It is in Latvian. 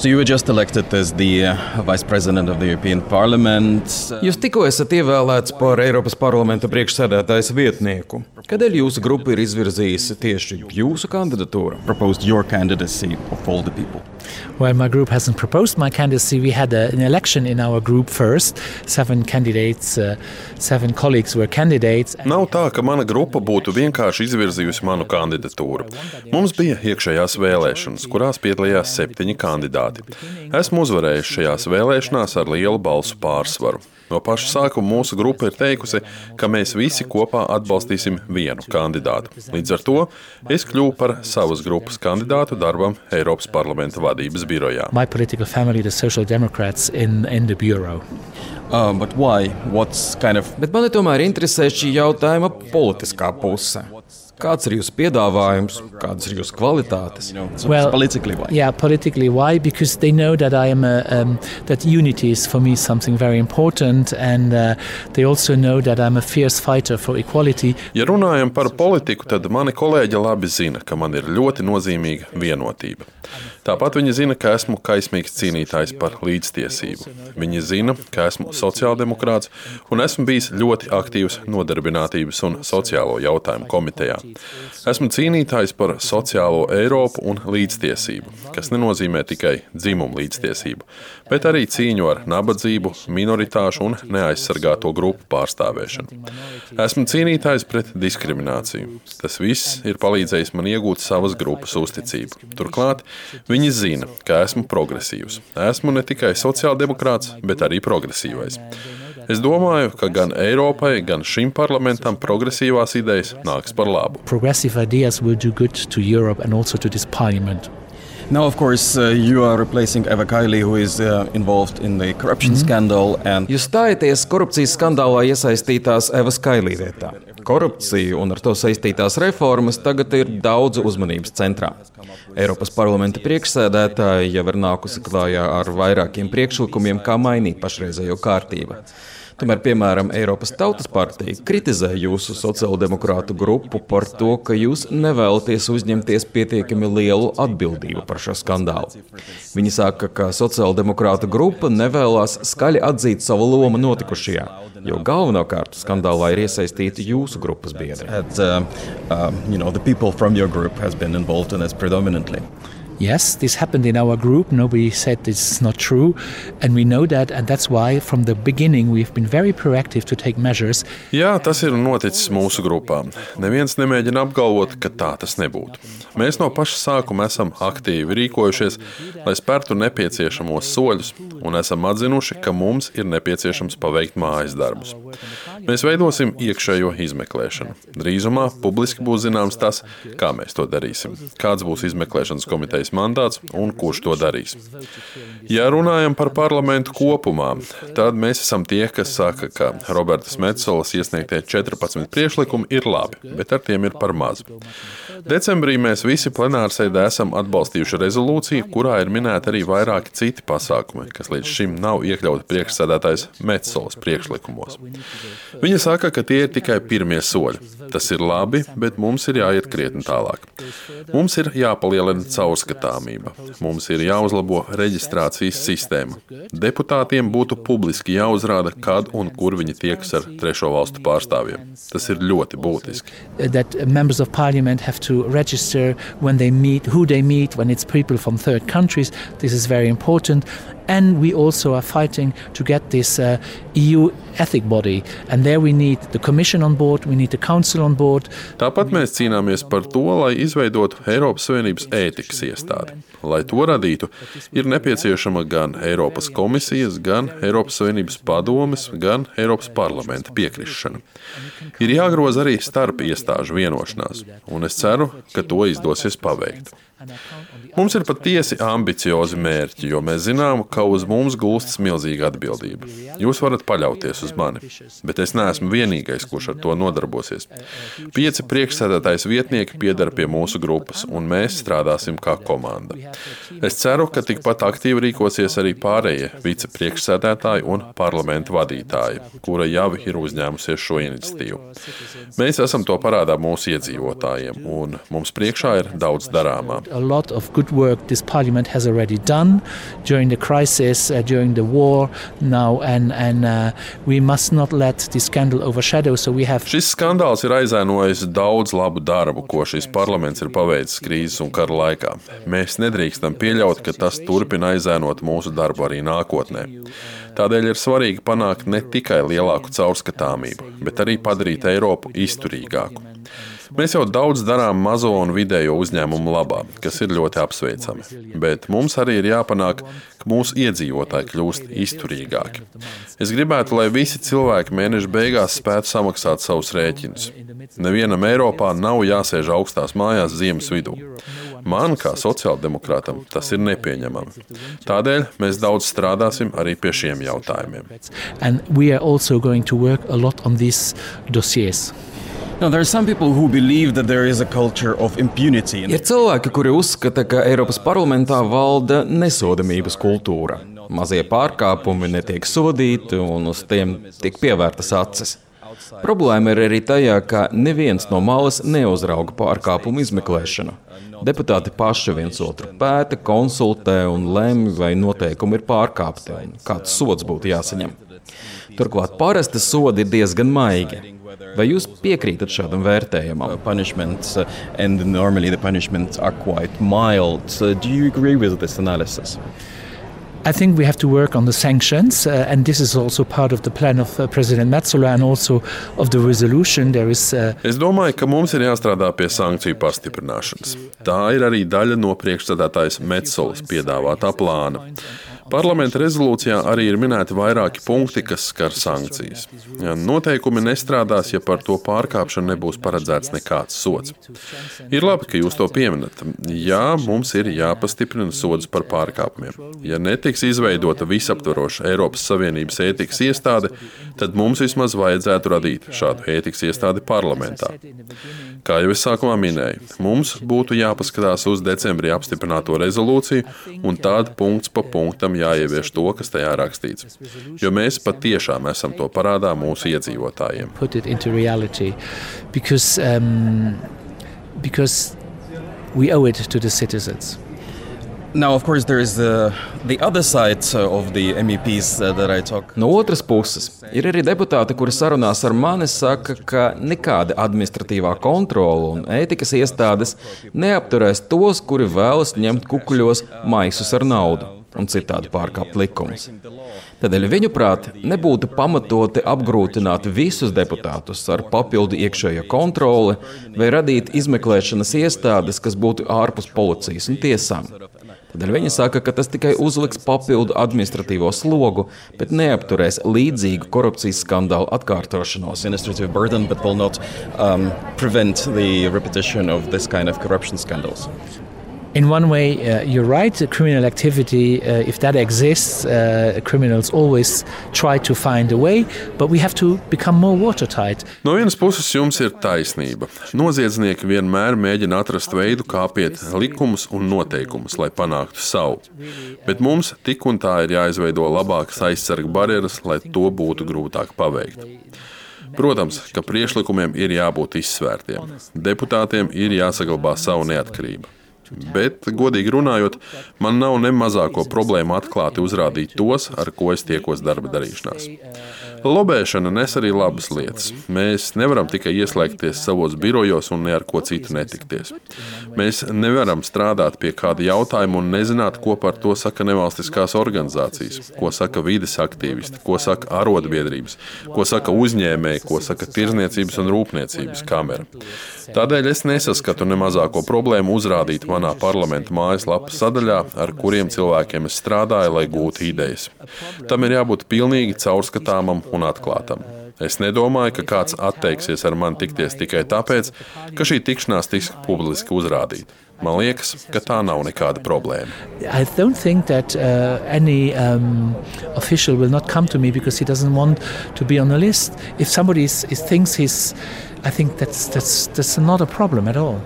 So you were just elected as the uh, Vice President of the European Parliament. Jūs tikko esat ievēlēts par Eiropas parlamenta priekšsēdētājas vietnieku. Kādēļ jūsu grupa ir izvirzījusi tieši jūsu kandidatūru? Well, my group hasn't proposed my candidacy. We had a, an election in our group first. Seven candidates, uh, seven colleagues were candidates. Nav tā, ka mana grupa būtu vienkārši izvirzījusi manu kandidatūru. Mums bija iekšējās vēlēšanas, kurās piedalījās septiņi kandidāti. Esmu uzvarējis šajās vēlēšanās ar lielu balsu pārsvaru. No paša sākuma mūsu grupa ir teikusi, ka mēs visi kopā atbalstīsim vienu kandidātu. Līdz ar to es kļuvu par savas grupas kandidātu darbam Eiropas parlamenta vadības birojā. My political family, the Social Democrats in, in the bureau. Uh, but why? What's kind of Bet mani tomēr interesē šī jautājuma politiskā puse. Kāds ir jūsu piedāvājums, kādas ir jūsu kvalitātes? Well, politically why? Yeah, politically. Why? Because they know that I am a, um, that unity is for me something very important, and uh, they also know that I'm a fierce fighter for equality. Ja runājam par politiku, tad mani kolēģi labi zina, ka man ir ļoti nozīmīga vienotība. Tāpat viņi zina, ka esmu kaismīgs cīnītājs par līdztiesību. Viņi zina, ka esmu sociāldemokrāts un esmu bijis ļoti aktīvs nodarbinātības un sociālo jautājumu komitejā. Esmu cīnītājs par sociālo Eiropu un līdztiesību, kas nenozīmē tikai dzimumu līdztiesību, bet arī cīņu ar nabadzību, minoritāšu un neaizsargāto grupu pārstāvēšanu. Esmu cīnītājs pret diskrimināciju. Tas viss ir palīdzējis man iegūt savas grupas uzticību. Turklāt viņi zina, ka esmu progresīvs. Esmu ne tikai sociāldemokrāts, bet arī progresīvais. Es domāju, ka gan Eiropai, gan šim parlamentam progresīvās idejas nāks par labu. Progressive ideas will do good to Europe and also to this parliament. Now, of course, uh, you are replacing Eva Kaili, who is uh, involved in the corruption scandal, and Jūs stājaties korupcijas skandālā iesaistītās Evas Kailī vietā. Korupcija un ar to saistītās reformas tagad ir daudz uzmanības centrā. Eiropas parlamenta priekšsēdētāja jau ir nākusi klājā ar vairākiem priekšlikumiem, kā mainīt pašreizējo kārtību. Tomēr, piemēram, Eiropas Tautas partija kritizē jūsu sociāldemokrātu grupu par to, ka jūs nevēlaties uzņemties pietiekami lielu atbildību par šo skandālu. Viņi saka, ka sociāldemokrāta grupa nevēlas skaļi atzīt savu lomu notikušajā, jo galvenokārt skandālā ir iesaistīti jūsu grupas biedri. that, uh, uh, you know, Yes, this happened in our group. Nobody said this is not true. And we know that. And that's why, from the beginning, we've been very proactive to take measures. Jā, tas ir noticis mūsu grupā. Neviens nemēģina apgalvot, ka tā tas nebūtu. Mēs no paša sākuma esam aktīvi rīkojušies, lai spērtu nepieciešamos soļus, un esam atzinuši, ka mums ir nepieciešams paveikt mājas darbus. Mēs veidosim iekšējo izmeklēšanu. Drīzumā publiski būs zināms tas, kā mēs to darīsim, kāds būs izmeklēšanas komitejas mandāts un kurš to darīs. Ja runājam par parlamentu kopumā, tad mēs esam tie, kas saka, ka Robertas Metzolas iesniegtie 14 priekšlikumi ir labi, bet ar tiem ir par maz. Decembrī mēs visi plenārsēdē esam atbalstījuši rezolūciju, kurā ir minēti arī vairāki citi pasākumi, kas līdz šim nav iekļauti priekšsēdētājs Metzolas priekšlikumos. Viņa saka, ka tie ir tikai pirmie soļi. Tas ir labi, bet mums ir jāiet krietni tālāk. Mums ir jāpalielina caurskatāmība, mums ir jāuzlabo reģistrācijas sistēma. Deputātiem būtu publiski jāuzrāda, kad un kur viņi tiekas ar trešo valstu pārstāvjiem. Tas ir ļoti būtiski. meet, meet, countries. This is very important. And we also are fighting to get this uh, EU ethic body. And there we need the Commission on board, we need the Council on board. Tāpat mēs cīnāmies par to, lai izveidotu Eiropas Savienības ētikas iestādi. Lai to radītu, ir nepieciešama gan Eiropas komisijas, gan Eiropas Savienības padomes, gan Eiropas parlamenta piekrišana. Ir jāgroza arī starp iestāžu vienošanās, un es ceru, ka to izdosies paveikt. Mums ir patiesi ambiciozi mērķi, jo mēs zinām, ka uz mums gulstas milzīga atbildība. Jūs varat paļauties uz mani, bet es neesmu vienīgais, kurš ar to nodarbosies. Pieci priekšsēdētājs vietnieki piedara pie mūsu grupas, un mēs strādāsim kā komanda. Es ceru, ka tikpat aktīvi rīkosies arī pārējie vicepriekšsēdētāji un parlamentu vadītāji, kura jau ir uzņēmusies šo iniciatīvu. Mēs esam to parādā mūsu iedzīvotājiem, un mums priekšā ir daudz darāmā. A lot of good good work this parliament has already done during the crisis, uh, during the war now, and, and uh, we must not let the scandal overshadow. So we have Šis skandāls ir aizēnojis daudz labu darbu, ko šis parlaments ir paveicis krīzes un kara laikā. Mēs nedrīkstam pieļaut, ka tas turpina aizēnot mūsu darbu arī nākotnē. Tādēļ ir svarīgi panākt ne tikai lielāku caurskatāmību, bet arī padarīt Eiropu izturīgāku. Mēs jau daudz darām mazo un vidējo uzņēmumu labā, kas ir ļoti apsveicami. Bet mums arī ir jāpanāk, ka mūsu iedzīvotāji kļūst izturīgāki. Es gribētu, lai visi cilvēki mēneša beigās spētu samaksāt savus rēķinus. Nevienam Eiropā nav jāsēž augstās mājās ziemas vidū. Man, kā sociāldemokrātam, tas ir nepieņemami. Tādēļ mēs daudz strādāsim arī pie šiem jautājumiem. And we are also going to work a lot on these dossiers. In Ir cilvēki, kuri uzskata, ka Eiropas parlamentā valda nesodamības kultūra. Mazie pārkāpumi netiek sodīti un uz tiem tiek pievērtas acis. Problēma ir arī tajā, ka neviens no malas neuzrauga pārkāpumu izmeklēšanu. Deputāti paši viens otru pēta, konsultē un lemj, vai noteikumi ir pārkāpti un kāds sots būtu jāsaņem. Turklāt parasti sodi ir diezgan maigi. Vai jūs piekrītat šādam vērtējumam? punishments, uh, and normally the punishments are quite mild. Uh, do you agree with this analysis? I think we have to work on the sanctions, uh, and this is also part of the plan of uh, President Metzola and also of the resolution. There is uh, Es domāju, ka mums ir jāstrādā pie sankciju pastiprināšanas. Tā ir arī daļa no priekšstādātājas Metsolas piedāvātā plāna. Parlamenta rezolūcijā arī ir minēti vairāki punkti, kas skar sankcijas. Ja noteikumi nestrādās, ja par to pārkāpšanu nebūs paredzēts nekāds sots. Ir labi, ka jūs to pieminat. Jā, mums ir jāpastiprina sods par pārkāpumiem. Ja netiks izveidota visaptvaroša Eiropas Savienības ētikas iestāde, tad mums vismaz vajadzētu radīt šādu ētikas iestādi parlamentā. Kā jau es sākumā minēju, mums būtu jāpaskatās uz decembrī apstiprināto rezolūciju un tādu punkts pa punktam jāievieš to, kas tajā rakstīts. Jo mēs patiešām esam to parādā mūsu iedzīvotājiem. put it into reality, because um, because we owe it to the citizens. Now, of course, there is the, the other side uh, of the MEPs uh, that I talk. No otras puses, ir arī deputāti, kuri sarunās ar mani saka, ka nekāda administratīvā kontrola un ētikas iestādes neapturēs tos, kuri vēlas ņemt kukuļos maisus ar naudu un citādi pārkāpt likumus. Tādēļ, viņuprāt, nebūtu pamatoti apgrūtināt visus deputātus ar papildu iekšējo kontroli vai radīt izmeklēšanas iestādes, kas būtu ārpus policijas un tiesām. Tādēļ viņi saka, ka tas tikai uzliks papildu administratīvo slogu, bet neapturēs līdzīgu korupcijas skandālu atkārtošanos. Burden, um, kind of. In one way, uh, you're right. Criminal activity, uh, if that exists, uh, criminals always try to find a way, but we have to become more watertight. No vienas puses, jums ir taisnība. Noziedznieki vienmēr mēģina atrast veidu, kā apiet likumus un noteikumus, lai panāktu savu. Bet mums tik un tā ir jāizveido labākas aizsarga barjeras, lai to būtu grūtāk paveikt. Protams, ka priekšlikumiem ir jābūt izsvērtiem. Deputātiem ir jāsaglabā savu neatkarību. Bet, godīgi runājot, man nav ne mazāko problēmu atklāti uzrādīt tos, ar ko es tiekos darba darīšanās. Lobēšana nes arī labas lietas. Mēs nevaram tikai ieslēgties savos birojos un ne ar ko citu netikties. Mēs nevaram strādāt pie kāda jautājuma un nezināt, ko par to saka nevalstiskās organizācijas, ko saka vides aktīvisti, ko saka arotbiedrības, ko saka uzņēmēji, ko saka tirzniecības un rūpniecības kamera. Tādēļ es nesaskatu ne mazāko problēmu uzrādīt manā parlamenta mājaslapas sadaļā, ar kuriem cilvēkiem es strādāju, lai gūtu idejas. Tam ir jābūt pilnīgi caurskatāmam un atklātam. Es nedomāju, ka kāds atteiksies ar mani tikties tikai tāpēc, ka šī tikšanās tiks publiski uzrādīta. Man liekas, ka tā nav nekāda problēma. That uh, any um, is, is he's, I think that's that's that's not a problem at all.